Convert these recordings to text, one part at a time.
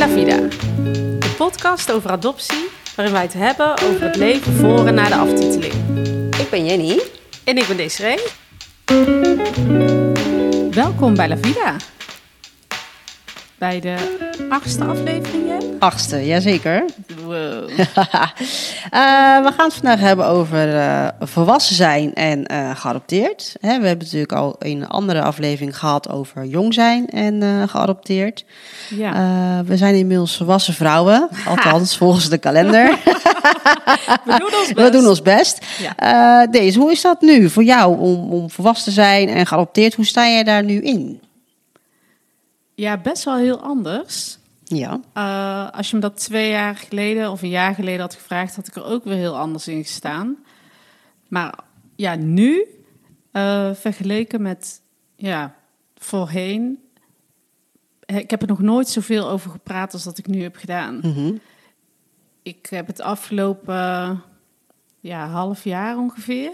La Vida, de podcast over adoptie, waarin wij het hebben over het leven voor en na de aftiteling. Ik ben Jenny. En ik ben Desiree. Welkom bij La Vida. Bij de achtste aflevering, Jen? Achtste, jazeker. Wow. Eh, we gaan het vandaag hebben over eh, volwassen zijn en eh, geadopteerd. Hè, we hebben natuurlijk al een andere aflevering gehad over jong zijn en eh, geadopteerd. Ja. Eh, we zijn inmiddels volwassen vrouwen, althans volgens de kalender. we doen ons best. We doen ons best. Ja. Eh, deze, hoe is dat nu voor jou om, om volwassen te zijn en geadopteerd? Hoe sta jij daar nu in? Ja, best wel heel anders. Ja. Eh, als je me dat twee jaar geleden of een jaar geleden had gevraagd, had ik er ook weer heel anders in gestaan. Maar ja, nu, eh, vergeleken met ja, voorheen, ik heb er nog nooit zoveel over gepraat als dat ik nu heb gedaan. Mhm. Ik heb het afgelopen ja, half jaar ongeveer,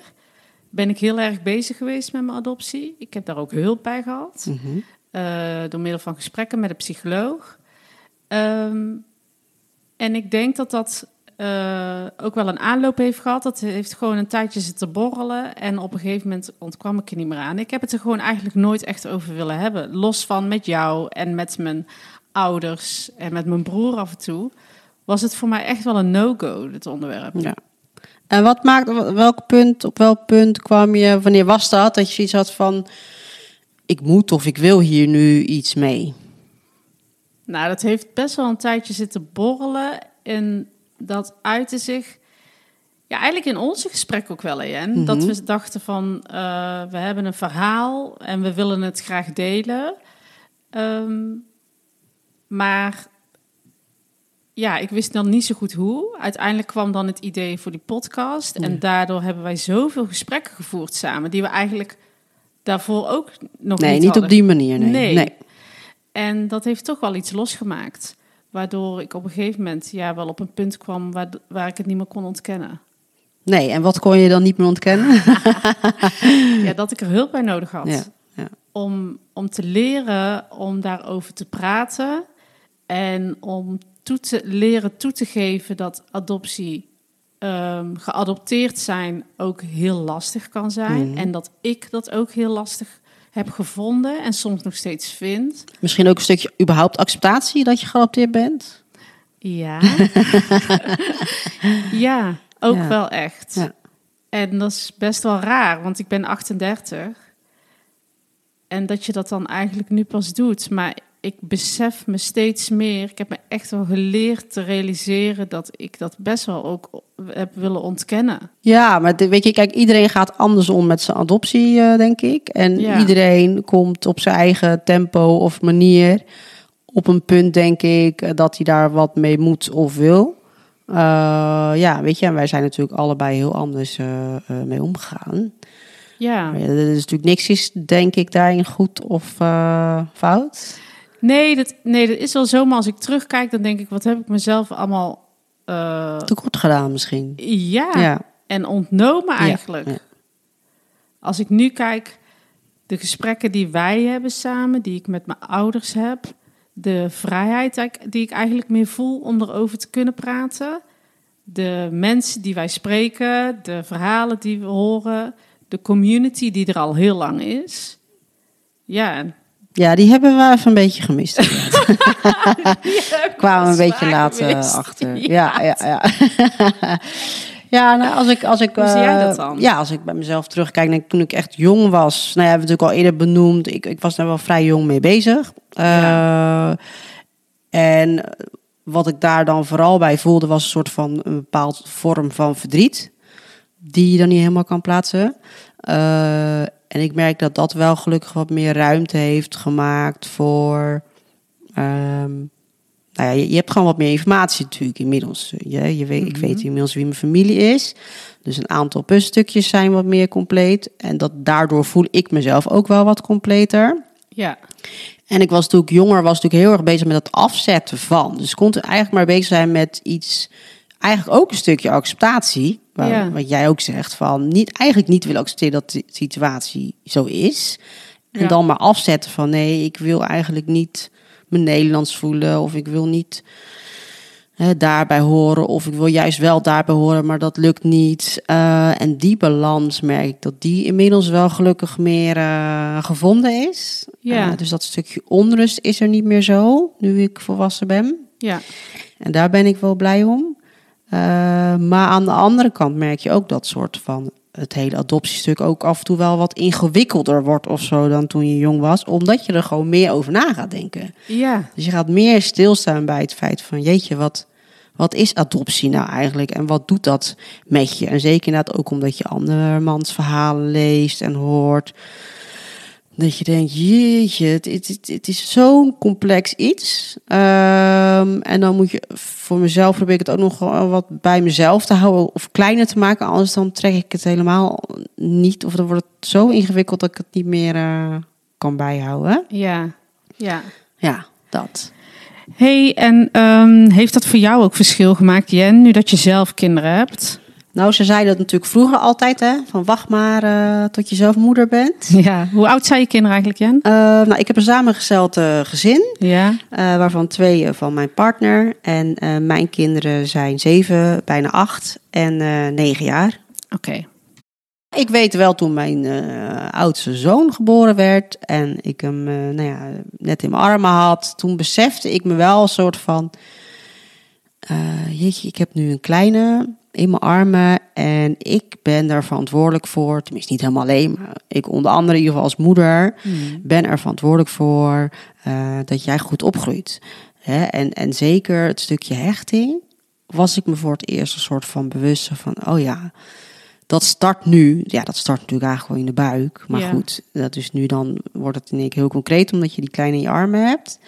ben ik heel erg bezig geweest met mijn adoptie. Ik heb daar ook hulp bij gehad. Mhm. Eh, door middel van gesprekken met een psycholoog. Ehm, en ik denk dat dat eh, ook wel een aanloop heeft gehad. Dat heeft gewoon een tijdje zitten borrelen. En op een gegeven moment ontkwam ik er niet meer aan. Ik heb het er gewoon eigenlijk nooit echt over willen hebben. Los van met jou en met mijn ouders en met mijn broer af en toe. Was het voor mij echt wel een no-go, dit onderwerp. Ja. En wat maakt, welk punt, op welk punt kwam je, wanneer was dat, dat je zoiets had van, ik moet of ik wil hier nu iets mee? Nou, dat heeft best wel een tijdje zitten borrelen. En dat uitte zich... Ja, eigenlijk in onze gesprek ook wel, Jen. Dat we dachten van, eh, we hebben een verhaal en we willen het graag delen. Ehm, maar ja, ik wist dan niet zo goed hoe. Uiteindelijk kwam dan het idee voor die podcast. En daardoor hebben wij zoveel gesprekken gevoerd samen... die we eigenlijk daarvoor ook nog Nee, niet niet, op die manier, nee. Nee. nee. En dat heeft toch wel iets losgemaakt. Waardoor ik op een gegeven moment ja, wel op een punt kwam waar, waar ik het niet meer kon ontkennen. Nee, en wat kon je dan niet meer ontkennen? Ja, dat ik er hulp bij nodig had. Ja, ja. Om, om te leren om daarover te praten. En om toe te, leren toe te geven dat adoptie, ehm, geadopteerd zijn, ook heel lastig kan zijn. Mhm. En dat ik dat ook heel lastig heb gevonden en soms nog steeds vind. Misschien ook een stukje überhaupt acceptatie dat je geadopteerd bent? Ja. ja, ook Ja. wel echt. Ja. En dat is best wel raar, want ik ben 38. En dat je dat dan eigenlijk nu pas doet. Maar ik besef me steeds meer. Ik heb me echt wel geleerd te realiseren dat ik dat best wel ook heb willen ontkennen. Ja, maar weet je, kijk, iedereen gaat anders om met zijn adoptie, eh, denk ik. En Ja. iedereen komt op zijn eigen tempo of manier op een punt, denk ik, eh, dat hij daar wat mee moet of wil. Eh, ja, weet je, en wij zijn natuurlijk allebei heel anders mee omgegaan. Ja. Er is natuurlijk niks is, denk ik, daarin goed of fout. Nee dat, nee, dat is wel zo. Maar als ik terugkijk, dan denk ik, wat heb ik mezelf allemaal... eh, Tekort gedaan misschien. ja, Ja, en ontnomen eigenlijk. ja. Als ik nu kijk, de gesprekken die wij hebben samen, die ik met mijn ouders heb, de vrijheid die ik- die ik eigenlijk meer voel om erover te kunnen praten, de mensen die wij spreken, de verhalen die we horen, de community die er al heel lang is. Ja, ja, die hebben we even een beetje gemist. kwamen een beetje laat eh, gemist. achter. Ja, ja, ja. Ja, nou, als ik, als ik, Hoe zie jij eh, dat dan? Ja, als ik bij mezelf terugkijk, denk ik, toen ik echt jong was. Nou ja, hebben we natuurlijk al eerder benoemd. Ik, ik was daar wel vrij jong mee bezig. Eh, En wat ik daar dan vooral bij voelde, was een soort van een bepaald vorm van verdriet. Die je dan niet helemaal kan plaatsen. En ik merk dat dat wel gelukkig wat meer ruimte heeft gemaakt voor. ehm, nou ja, je, je hebt gewoon wat meer informatie natuurlijk inmiddels. Je, je weet, Ik weet inmiddels wie mijn familie is. Dus een aantal puzzelstukjes zijn wat meer compleet. En dat, daardoor voel ik mezelf ook wel wat completer. ja, En ik was toen ik jonger, was natuurlijk heel erg bezig met het afzetten van. Dus ik kon eigenlijk maar bezig zijn met iets, eigenlijk ook een stukje acceptatie. Waar, Ja. Wat jij ook zegt, van niet, eigenlijk niet willen accepteren dat de situatie zo is. En Ja. dan maar afzetten van nee, ik wil eigenlijk niet me Nederlands voelen. Of ik wil niet hè, daarbij horen. Of ik wil juist wel daarbij horen, maar dat lukt niet. Eh, en die balans merk ik dat die inmiddels wel gelukkig meer eh, gevonden is. Ja. Eh, dus dat stukje onrust is er niet meer zo, nu ik volwassen ben. Ja, En daar ben ik wel blij om. Eh, maar aan de andere kant merk je ook dat soort van het hele adoptiestuk ook af en toe wel wat ingewikkelder wordt of zo dan toen je jong was, omdat je er gewoon meer over na gaat denken. ja, Dus je gaat meer stilstaan bij het feit van jeetje, wat, wat is adoptie nou eigenlijk en wat doet dat met je? En zeker inderdaad ook omdat je andermans verhalen leest en hoort. Dat je denkt, jeetje, het, het, het- het is zo'n complex iets. Ehm, en dan moet je, voor mezelf probeer ik het ook nog wat bij mezelf te houden of kleiner te maken. Anders dan trek ik het helemaal niet. Of dan wordt het zo ingewikkeld dat ik het niet meer eh, kan bijhouden. ja, ja. Ja, dat. hey, en ehm, heeft dat voor jou ook verschil gemaakt, Jen, nu dat je zelf kinderen hebt? Nou, ze zeiden dat natuurlijk vroeger altijd, hè. Van wacht maar eh, tot je zelf moeder bent. Ja, hoe oud zijn je kinderen eigenlijk, Jen? Eh, nou, ik heb een samengesteld eh, gezin. Ja, waarvan twee van mijn partner. En mijn kinderen zijn zeven, bijna acht en negen jaar. oké. Ik weet wel toen mijn oudste zoon geboren werd en ik hem nou ja, net in mijn armen had, toen besefte ik me wel een soort van, jeetje, ik heb nu een kleine in mijn armen en ik ben daar verantwoordelijk voor, tenminste niet helemaal alleen, maar ik onder andere in ieder geval als moeder Hmm. ben er verantwoordelijk voor eh, dat jij goed opgroeit. Hè? En, en zeker het stukje hechting was ik me voor het eerst een soort van bewust van, oh ja, dat start nu. Ja, dat start natuurlijk eigenlijk wel in de buik. Maar Ja. goed, dat is nu dan wordt het in één keer heel concreet omdat je die kleine in je armen hebt.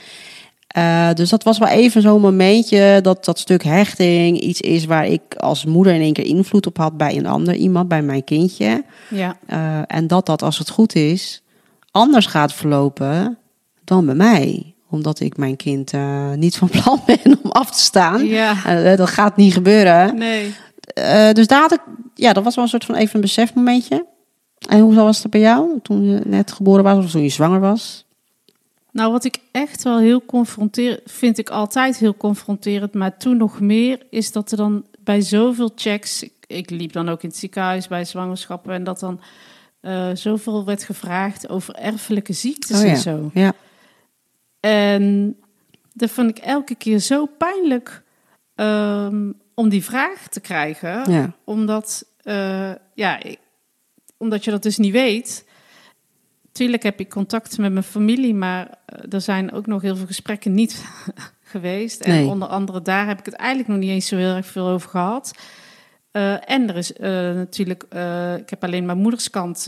Eh, dus dat was wel even zo'n momentje dat dat stuk hechting iets is waar ik als moeder in één keer invloed op had bij een ander iemand, bij mijn kindje. Ja, Eh, en dat dat, als het goed is, anders gaat verlopen dan bij mij. Omdat ik mijn kind eh, niet van plan ben om af te staan. ja. Dat gaat niet gebeuren. Nee. Dus daar had ik, ja, dat was wel een soort van even een besefmomentje. En hoe was dat bij jou toen je net geboren was of toen je zwanger was? Nou, wat ik echt wel heel confronterend vind, ik altijd heel confronterend, maar toen nog meer, is dat er dan bij zoveel checks, ik, ik liep dan ook in het ziekenhuis bij zwangerschappen, en dat dan eh, zoveel werd gevraagd over erfelijke ziektes Oh ja. en zo. Ja, En dat vond ik elke keer zo pijnlijk ehm, om die vraag te krijgen. ja, Omdat, eh, ja, ik- omdat je dat dus niet weet. Tuurlijk heb ik contact met mijn familie, maar eh, er zijn ook nog heel veel gesprekken niet geweest. En Nee. onder andere daar heb ik het eigenlijk nog niet eens zo heel erg veel over gehad. Eh, en er is eh, natuurlijk, ik heb alleen mijn moederskant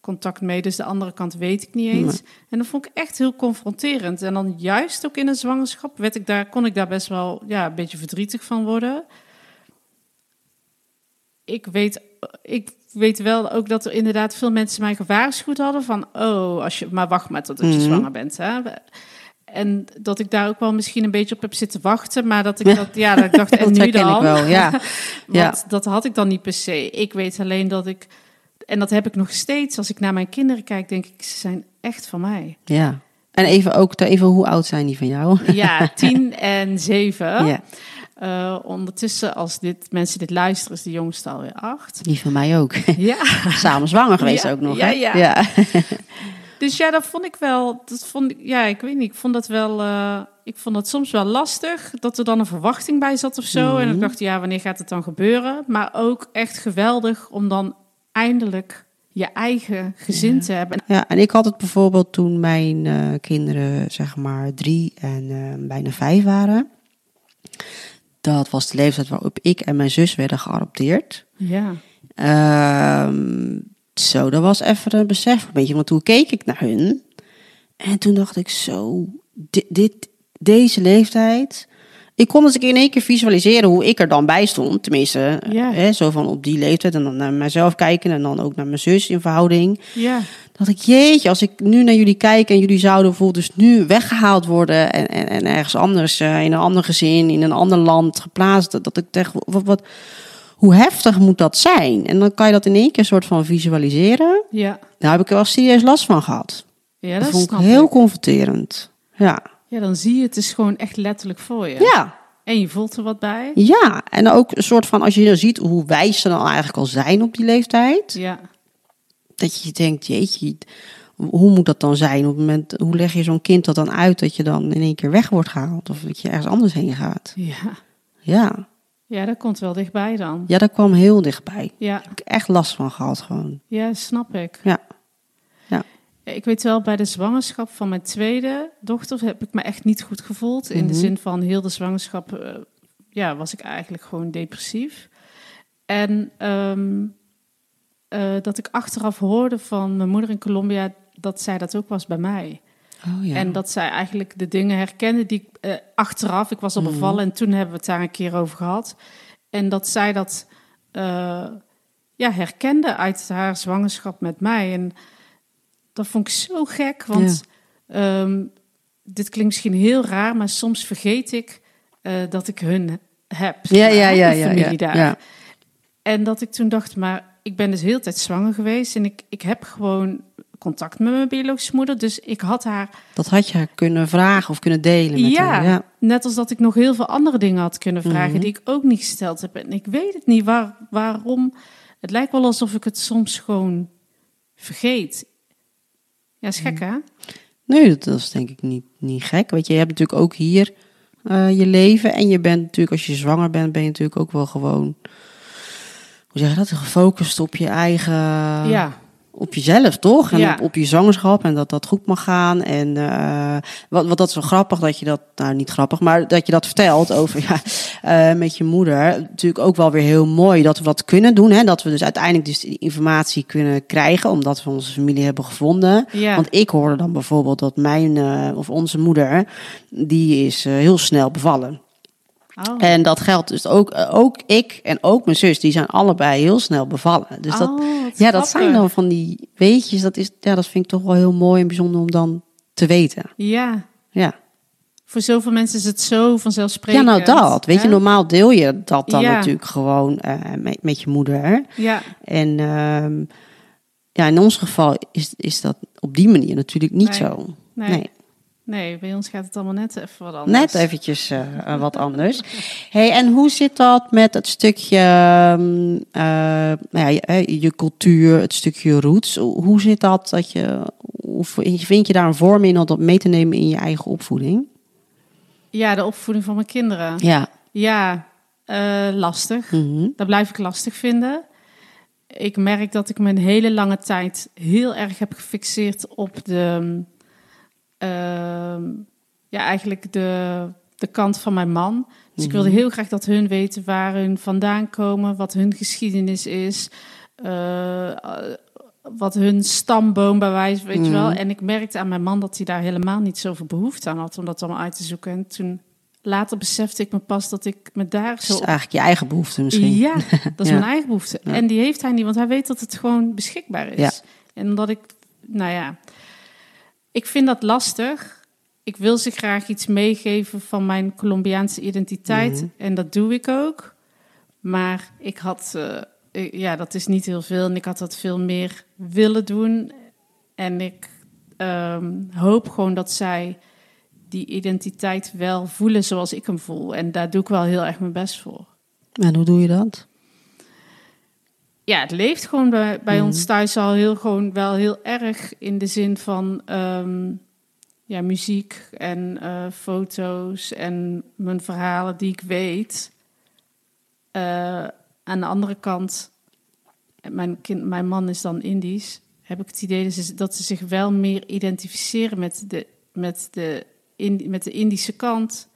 contact mee, dus de andere kant weet ik niet eens. En dat vond ik echt heel confronterend. En dan juist ook in een zwangerschap werd ik daar, kon ik daar best wel ja, een beetje verdrietig van worden. Ik weet, ik weet wel ook dat er inderdaad veel mensen mij gewaarschuwd hadden van, oh, als je, maar wacht maar totdat je Mhm. zwanger bent. Hè? En dat ik daar ook wel misschien een beetje op heb zitten wachten, maar dat ik dat, ja, dat ik dacht, en dat nu dan? ik wel. Ja, Ja. Want dat had ik dan niet per se. Ik weet alleen dat ik, en dat heb ik nog steeds, als ik naar mijn kinderen kijk, denk ik, ze zijn echt van mij. ja. En even ook, even hoe oud zijn die van jou? Ja, tien en zeven. Ja, Eh, ondertussen, als dit, mensen dit luisteren, is de jongste alweer acht. die van mij ook. Ja. Samen zwanger geweest Ja, ook nog, ja, hè? ja. ja. Dus ja, dat vond ik wel. Dat vond ik, ja, ik weet niet. Ik vond dat wel. eh, ik vond dat soms wel lastig dat er dan een verwachting bij zat of zo. En ik Mhm. dacht, ja, wanneer gaat het dan gebeuren? Maar ook echt geweldig om dan eindelijk je eigen gezin te hebben. Ja, en ik had het bijvoorbeeld toen mijn eh, kinderen zeg maar drie en eh, bijna vijf waren. Dat was de leeftijd waarop ik en mijn zus werden geadopteerd. Ja, Ehm, zo, dat was even een besef. Weet je, want toen keek ik naar hun. En toen dacht ik zo, dit, dit, deze leeftijd. Ik kon eens in één keer visualiseren hoe ik er dan bij stond. Tenminste, Ja. hè, zo van op die leeftijd. En dan naar mezelf kijken en dan ook naar mijn zus in verhouding. ja, Dat ik, jeetje, als ik nu naar jullie kijk en jullie zouden bijvoorbeeld dus nu weggehaald worden en, en, en ergens anders, eh, in een ander gezin, in een ander land geplaatst, dat, dat ik zeg, wat, wat, hoe heftig moet dat zijn? En dan kan je dat in één keer soort van visualiseren. ja. Daar heb ik er wel serieus last van gehad. Ja, Dat, dat, vond ik heel ik. confronterend. Ja, Ja, dan zie je het dus gewoon echt letterlijk voor je. Ja, En je voelt er wat bij. ja. En ook een soort van, als je nou ziet hoe wijs ze dan eigenlijk al zijn op die leeftijd. Ja, Dat je denkt, jeetje, hoe moet dat dan zijn? Op het moment, hoe leg je zo'n kind dat dan uit dat je dan in één keer weg wordt gehaald? Of dat je ergens anders heen gaat? ja. Ja, Ja, dat komt wel dichtbij dan. ja dat kwam heel dichtbij. Ja, Heb ik echt last van gehad gewoon. ja snap ik. Ja. Ik weet wel, bij de zwangerschap van mijn tweede dochter heb ik me echt niet goed gevoeld. In de Mhm. zin van heel de zwangerschap eh, ja, was ik eigenlijk gewoon depressief. En ehm, eh, dat ik achteraf hoorde van mijn moeder in Colombia dat zij dat ook was bij mij. Oh ja. En dat zij eigenlijk de dingen herkende die ik eh, achteraf, ik was al Mhm. bevallen en toen hebben we het daar een keer over gehad. En dat zij dat ja, herkende uit haar zwangerschap met mij. En dat vond ik zo gek, want ehm, dit klinkt misschien heel raar, maar soms vergeet ik eh, dat ik hun heb. ja, ja, ja, ja, familie ja, daar. En dat ik toen dacht, maar ik ben dus heel tijd zwanger geweest en ik, ik heb gewoon contact met mijn biologische moeder. Dus ik had haar Dat had je haar kunnen vragen of kunnen delen met Ja. haar. Ja. Net als dat ik nog heel veel andere dingen had kunnen vragen Mhm. die ik ook niet gesteld heb. En ik weet het niet waar, waarom. Het lijkt wel alsof ik het soms gewoon vergeet. Ja, is gek hè? Nee, dat, is denk ik niet, niet gek. Weet je, je hebt natuurlijk ook hier eh, je leven. En je bent natuurlijk, als je zwanger bent, ben je natuurlijk ook wel gewoon... Hoe zeg je dat? Gefocust op je eigen... ja, Op jezelf, toch? En Ja. op, op je zwangerschap en dat dat goed mag gaan. En eh, wat, wat dat is wel grappig dat je dat... Nou, niet grappig, maar dat je dat vertelt over... Ja, eh, met je moeder. Natuurlijk ook wel weer heel mooi dat we dat kunnen doen. Hè? Dat we dus uiteindelijk dus die informatie kunnen krijgen. Omdat we onze familie hebben gevonden. ja. Want ik hoorde dan bijvoorbeeld dat mijn eh, of onze moeder, die is heel snel bevallen. Oh. En dat geldt dus ook, eh, ook ik en ook mijn zus, die zijn allebei heel snel bevallen. Dus dat, Oh, ja, dat zijn dan van die weetjes, dat, is, ja, dat vind ik toch wel heel mooi en bijzonder om dan te weten. Ja, Ja, voor zoveel mensen is het zo ja vanzelfsprekend. nou dat. Weet je, normaal deel je dat dan Ja. natuurlijk gewoon eh, met, met je moeder. Ja, En ehm, ja, in ons geval is, is dat op die manier natuurlijk niet Nee. zo. nee. nee. Nee. bij ons gaat het allemaal net even wat anders. Net eventjes eh, eh, wat anders. Hey, en hoe zit dat met het stukje ehm, eh, nou ja, je, je cultuur, het stukje roots? Hoe zit dat? dat je, hoe vind je daar een vorm in om dat mee te nemen in je eigen opvoeding? Ja, de opvoeding van mijn kinderen. Ja. Ja, lastig. Mhm. Dat blijf ik lastig vinden. Ik merk dat ik me een hele lange tijd heel erg heb gefixeerd op de, ja, eigenlijk de, de kant van mijn man. Dus ik wilde heel graag dat hun weten waar hun vandaan komen, wat hun geschiedenis is, eh, wat hun stamboom bij wijze, weet je wel. En ik merkte aan mijn man dat hij daar helemaal niet zoveel behoefte aan had om dat allemaal uit te zoeken. En toen later besefte ik me pas dat ik me daar Dat zo is eigenlijk je eigen behoefte misschien. ja, dat is Ja. mijn eigen behoefte. Ja. En die heeft hij niet, want hij weet dat het gewoon beschikbaar is. Ja. En omdat ik, nou ja, ik vind dat lastig. Ik wil ze graag iets meegeven van mijn Colombiaanse identiteit. Mhm. En dat doe ik ook. Maar ik had, eh, ik- ja, dat is niet heel veel. En ik had dat veel meer willen doen. En ik ehm, hoop gewoon dat zij die identiteit wel voelen zoals ik hem voel. En daar doe ik wel heel erg mijn best voor. En hoe doe je dat? Ja, het leeft gewoon bij, bij Mhm. ons thuis al heel, gewoon wel heel erg in de zin van ehm, ja, muziek en eh, foto's en mijn verhalen die ik weet. Eh, aan de andere kant, mijn, kind, mijn man is dan Indisch, heb ik het idee dat ze, dat ze zich wel meer identificeren met de, met de, met de Indische kant.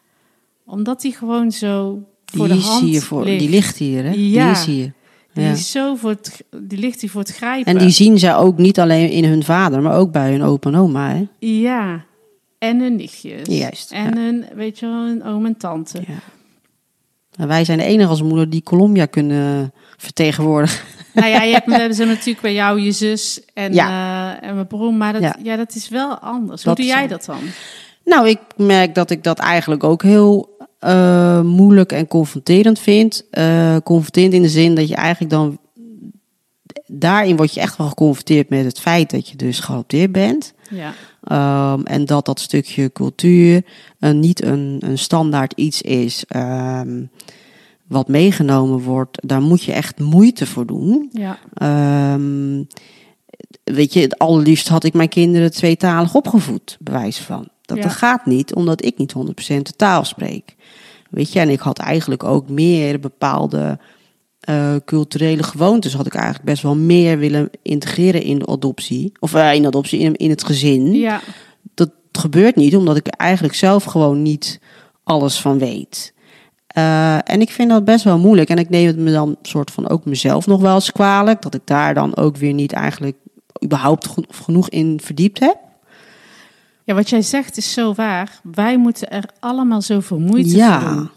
Omdat die gewoon zo voor Die de hand voor, ligt. die ligt hier, hè? Ja. Die is hier. Die, Ja. is zo voor het, die ligt hier voor het grijpen. En die zien ze ook niet alleen in hun vader, maar ook bij hun opa en oma, hè? Ja, en hun nichtjes. Juist, En ja. hun, weet je wel, hun oom en tante. Ja. En wij zijn de enige als moeder die Colombia kunnen vertegenwoordigen. Nou ja, je hebt, we hebben ze natuurlijk bij jou, je zus en, eh, en mijn broer. Maar dat, ja. Dat is wel anders. Dat Hoe doe jij dat dan? Nou, ik merk dat ik dat eigenlijk ook heel eh, moeilijk en confronterend vind. Eh, confronterend in de zin dat je eigenlijk dan daarin word je echt wel geconfronteerd met het feit dat je dus geadopteerd bent. Ja. Ehm, en dat dat stukje cultuur eh, niet een, een standaard iets is ehm, wat meegenomen wordt. Daar moet je echt moeite voor doen. Ja. Ehm, weet je, het allerliefst had ik mijn kinderen tweetalig opgevoed, bewijs van. Dat, Ja. dat gaat niet, omdat ik niet 100% de taal spreek. Weet je, en ik had eigenlijk ook meer bepaalde eh, culturele gewoontes. Had ik eigenlijk best wel meer willen integreren in de adoptie. Of eh, in adoptie, in, in het gezin. Ja. Dat gebeurt niet, omdat ik er eigenlijk zelf gewoon niet alles van weet. Eh, en ik vind dat best wel moeilijk. En ik neem het me dan soort van ook mezelf nog wel eens kwalijk. Dat ik daar dan ook weer niet eigenlijk überhaupt geno- genoeg in verdiept heb. Ja, wat jij zegt is zo waar. Wij moeten er allemaal zoveel moeite Ja. voor doen.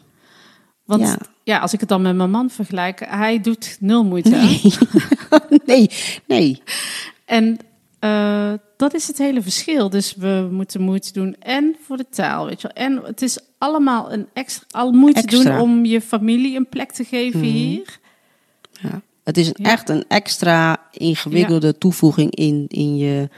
Want ja. Ja. als ik het dan met mijn man vergelijk, hij doet nul moeite. Nee. nee, nee. En eh, dat is het hele verschil. Dus we moeten moeite doen en voor de taal, weet je wel. En het is allemaal een extra, al moeite Extra. doen om je familie een plek te geven Mhm. hier. Ja. Het is een, Ja. echt een extra ingewikkelde toevoeging in, in, je,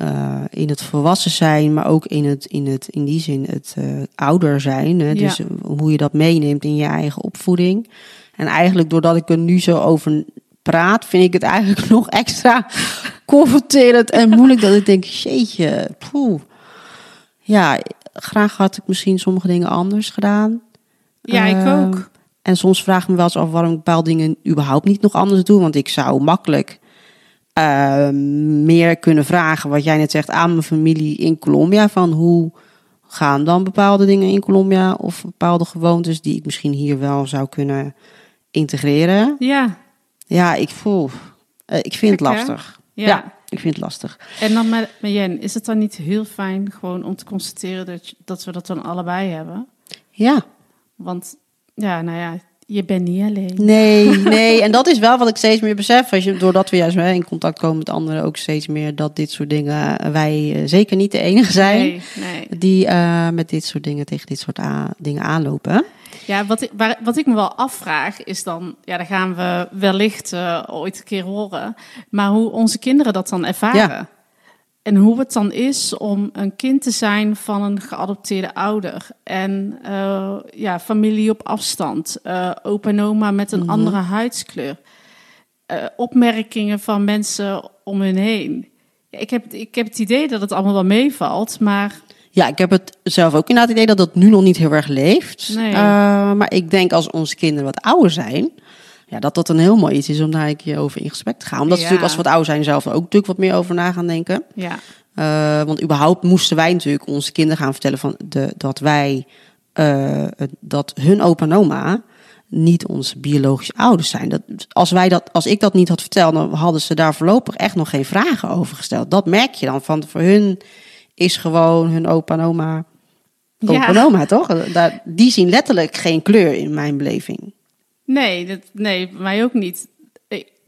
eh, in het volwassen zijn, maar ook in, het, in, het, in die zin het eh, ouder zijn. Hè? Dus eh, hoe je dat meeneemt in je eigen opvoeding. En eigenlijk doordat ik er nu zo over praat, vind ik het eigenlijk nog extra confronterend en moeilijk. Dat ik denk, jeetje, poeh. Ja, graag had ik misschien sommige dingen anders gedaan. Ja, ik Ehm, ook. En soms vraag ik me wel eens af waarom ik bepaalde dingen überhaupt niet nog anders doe. Want ik zou makkelijk eh, meer kunnen vragen, wat jij net zegt, aan mijn familie in Colombia. Van hoe gaan dan bepaalde dingen in Colombia? Of bepaalde gewoontes die ik misschien hier wel zou kunnen integreren. Ja, Ja, ik voel. eh, ik vind het lastig. ja. Ja. Ik vind het lastig. En dan met, met Jen, is het dan niet heel fijn gewoon om te constateren dat, je- dat we dat dan allebei hebben? Ja. Want ja, nou ja, je bent niet alleen. Nee, nee. En dat is wel wat ik steeds meer besef. Als je, doordat we juist hè, in contact komen met anderen, ook steeds meer dat dit soort dingen, eh, wij eh, zeker niet de enige zijn. Nee, nee. die eh, met dit soort dingen tegen dit soort a- dingen aanlopen. Ja, wat ik, waar, wat ik me wel afvraag is dan, ja, daar gaan we wellicht ooit een keer horen, maar hoe onze kinderen dat dan ervaren. Ja. En hoe het dan is om een kind te zijn van een geadopteerde ouder. En eh, ja, familie op afstand. eh opa en oma met een Mhm. andere huidskleur. eh, opmerkingen van mensen om hun heen. Ik, heb, ik heb het idee dat het allemaal wel meevalt, maar Ja, ik heb het zelf ook inderdaad het idee dat dat nu nog niet heel erg leeft. Nee. Maar ik denk als onze kinderen wat ouder zijn, ja, dat dat een heel mooi iets is om daar een keer over in gesprek te gaan. Omdat Ja. natuurlijk als ze wat ouder zijn zelf ook natuurlijk wat meer over na gaan denken. ja, Eh, want überhaupt moesten wij natuurlijk onze kinderen gaan vertellen van de, dat wij, eh, dat hun opa en oma niet onze biologische ouders zijn. Dat, als, wij dat, als ik dat niet had verteld, dan hadden ze daar voorlopig echt nog geen vragen over gesteld. Dat merk je dan van voor hun is gewoon hun opa en oma. Opa Ja. en oma, toch? Daar, die zien letterlijk geen kleur in mijn beleving. Nee, dat, nee, mij ook niet.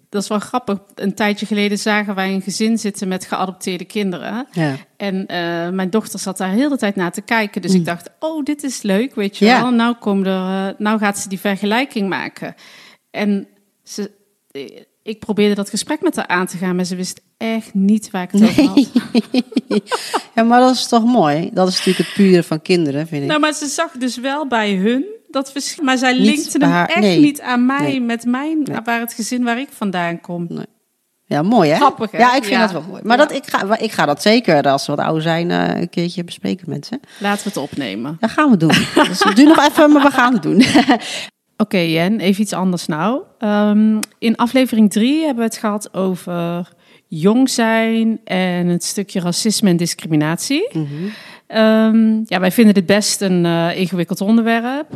Dat is wel grappig. Een tijdje geleden zagen wij een gezin zitten met geadopteerde kinderen. Ja. En eh, mijn dochter zat daar heel de tijd naar te kijken. Dus ik dacht, oh, dit is leuk, weet je Mm. Ja. wel. Nou, komen er, eh, nou gaat ze die vergelijking maken. En ze, eh, ik probeerde dat gesprek met haar aan te gaan, maar ze wist echt niet waar ik het over had. ja, maar dat is toch mooi? Dat is natuurlijk het pure van kinderen, vind ik. Nou, maar ze zag dus wel bij hun dat verschil. Maar zij linkte hem haar- echt nee. niet aan mij, Nee. met mijn, Nee. waar het gezin waar ik vandaan kom. Ja, mooi hè? Grappig, hè? Ja, ik vind Ja. dat wel mooi. Maar Ja. dat, ik, ga, ik ga dat zeker, als we wat ouder zijn, eh, een keertje bespreken met ze. Laten we het opnemen. Dat gaan we doen. dus duur nog even, maar we gaan het doen. Oké, Jen, even iets anders nou. Ehm, in aflevering 3 hebben we het gehad over jong zijn en het stukje racisme en discriminatie. Ehm, ja, wij vinden dit best een eh, ingewikkeld onderwerp.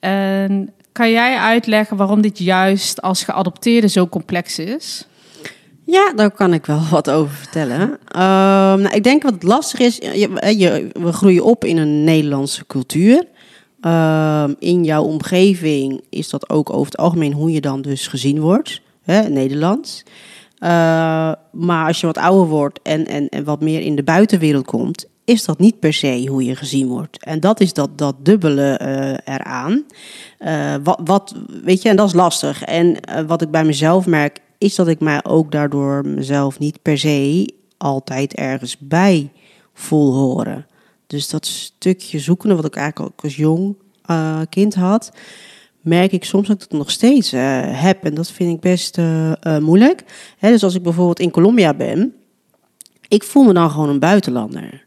En kan jij uitleggen waarom dit juist als geadopteerde zo complex is? Ja, daar kan ik wel wat over vertellen. Ehm, nou, ik denk wat lastig is, je, je, we groeien op in een Nederlandse cultuur. Ehm, in jouw omgeving is dat ook over het algemeen hoe je dan dus gezien wordt, hè, Nederlands. Eh, maar als je wat ouder wordt en, en, en wat meer in de buitenwereld komt, is dat niet per se hoe je gezien wordt. En dat is dat, dat dubbele eh, eraan. Eh, wat, weet je, en dat is lastig. En eh, wat ik bij mezelf merk, is dat ik mij ook daardoor mezelf niet per se altijd ergens bij voel horen. Dus dat stukje zoekende, wat ik eigenlijk ook als jong kind had, merk ik soms dat ik het nog steeds heb. En dat vind ik best moeilijk. Dus als ik bijvoorbeeld in Colombia ben, ik voel me dan gewoon een buitenlander.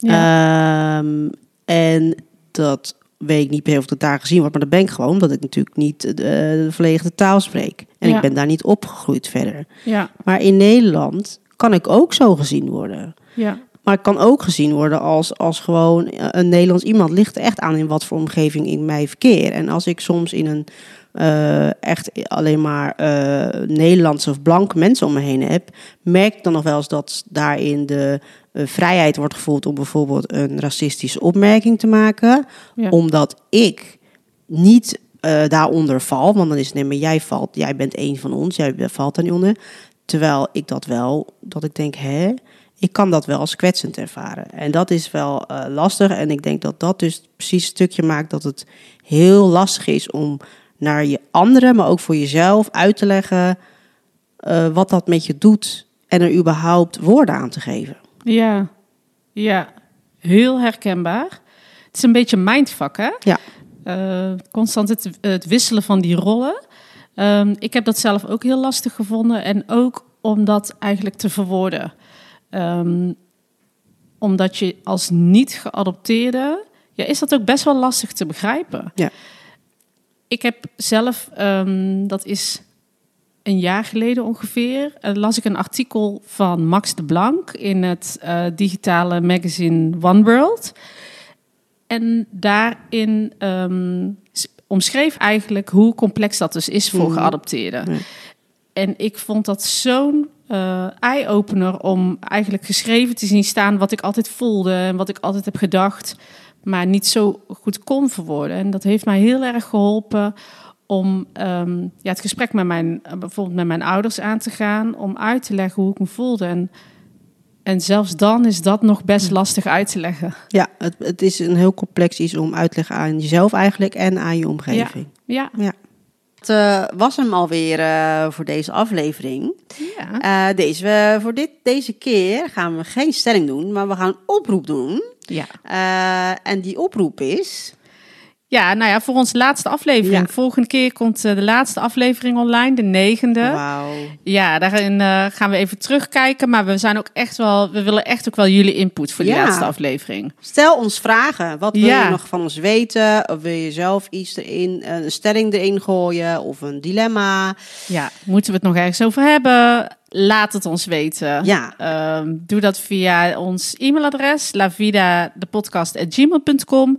Ja. Um, en dat weet ik niet se of dat daar gezien wordt, maar dat ben ik gewoon, omdat ik natuurlijk niet de, de volledige taal spreek. En ja. ik ben daar niet opgegroeid verder. Ja. Maar in Nederland kan ik ook zo gezien worden. Ja. Maar ik kan ook gezien worden als, als gewoon een Nederlands iemand. Ligt echt aan in wat voor omgeving ik mij verkeer. En als ik soms in een uh, echt alleen maar uh, Nederlandse of blanke mensen om me heen heb, merk ik dan nog wel eens dat daarin de uh, vrijheid wordt gevoeld om bijvoorbeeld een racistische opmerking te maken. Ja. Omdat ik niet daaronder val. Want dan is het nee, maar jij valt, jij bent een van ons, jij valt daar niet onder. Terwijl ik dat wel, dat ik denk, hè, ik kan dat wel als kwetsend ervaren. En dat is wel uh, lastig. En ik denk dat dat dus precies een stukje maakt dat het heel lastig is om naar je anderen, maar ook voor jezelf uit te leggen uh, wat dat met je doet en er überhaupt woorden aan te geven. Ja, ja, heel herkenbaar. Het is een beetje mindfuck, hè? Ja. Uh, constant het, het, wisselen van die rollen. Um, ik heb dat zelf ook heel lastig gevonden en ook om dat eigenlijk te verwoorden. Um, omdat je als niet geadopteerde, ja, is dat ook best wel lastig te begrijpen. Ja. Ik heb zelf, um, dat is een jaar geleden ongeveer, uh, las ik een artikel van Max de Blanc in het uh, digitale magazine One World. En daarin um, omschreef eigenlijk hoe complex dat dus is voor mm. geadopteerden. En ik vond dat zo'n uh, eye-opener om eigenlijk geschreven te zien staan wat ik altijd voelde en wat ik altijd heb gedacht, maar niet zo goed kon verwoorden. En dat heeft mij heel erg geholpen om um, ja, het gesprek met mijn, bijvoorbeeld met mijn ouders aan te gaan, om uit te leggen hoe ik me voelde. En, en zelfs dan is dat nog best lastig uit te leggen. Ja, het, het is een heel complex iets om uit te leggen aan jezelf eigenlijk en aan je omgeving. Ja. ja. ja. Het uh, was hem alweer uh, voor deze aflevering. Ja. Uh, deze, voor dit, deze keer gaan we geen stelling doen, maar we gaan een oproep doen. Ja. en die oproep is... Ja, nou ja, voor onze laatste aflevering. Ja. Volgende keer komt uh, de laatste aflevering online, de negende. Wauw. Ja, daarin uh, gaan we even terugkijken. Maar we zijn ook echt wel, we willen echt ook wel jullie input voor die ja. laatste aflevering. Stel ons vragen. Wat wil ja. je nog van ons weten? Of wil je zelf iets erin, een stelling erin gooien of een dilemma? Ja, moeten we het nog ergens over hebben? Laat het ons weten. Ja. Uh, doe dat via ons e-mailadres lavidadepodcast.gmail.com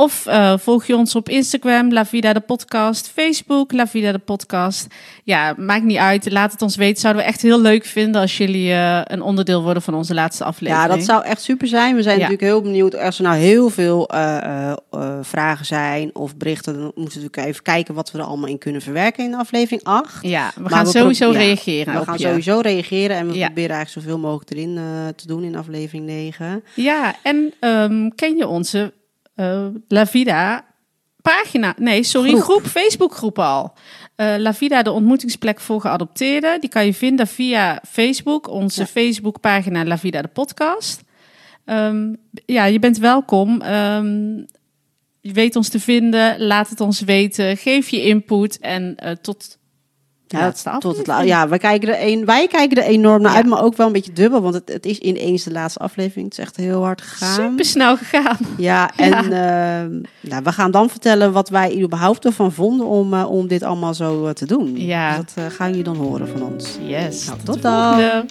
of uh, volg je ons op Instagram, La Vida de Podcast, Facebook, La Vida de Podcast. Ja, maakt niet uit. Laat het ons weten. Zouden we echt heel leuk vinden als jullie uh, een onderdeel worden van onze laatste aflevering. Ja, dat zou echt super zijn. We zijn ja. natuurlijk heel benieuwd. Als er nou heel veel uh, vragen zijn of berichten, dan moeten we natuurlijk even kijken wat we er allemaal in kunnen verwerken in aflevering 8. Ja, we maar gaan we sowieso reageren. We gaan je. sowieso reageren en we ja. proberen eigenlijk zoveel mogelijk erin te doen in aflevering 9. Ja, en um, ken je onze uh, La Vida pagina, nee, sorry, groep, groep al. Uh, La Vida, de ontmoetingsplek voor geadopteerden. Die kan je vinden via Facebook, onze ja. Facebook pagina La Vida, de podcast. Um, ja, je bent welkom. Um, je weet ons te vinden, laat het ons weten, geef je input en uh, tot ja, tot het la- ja wij, kijken er een, wij kijken er enorm naar ja. uit, maar ook wel een beetje dubbel. Want het, het is ineens de laatste aflevering. Het is echt heel hard gegaan. Super snel gegaan. Ja, en ja. Uh, nou, we gaan dan vertellen wat wij überhaupt ervan vonden om, uh, om dit allemaal zo uh, te doen. Ja. Dus dat gaan jullie dan horen van ons. Yes. Nou, tot, tot dan.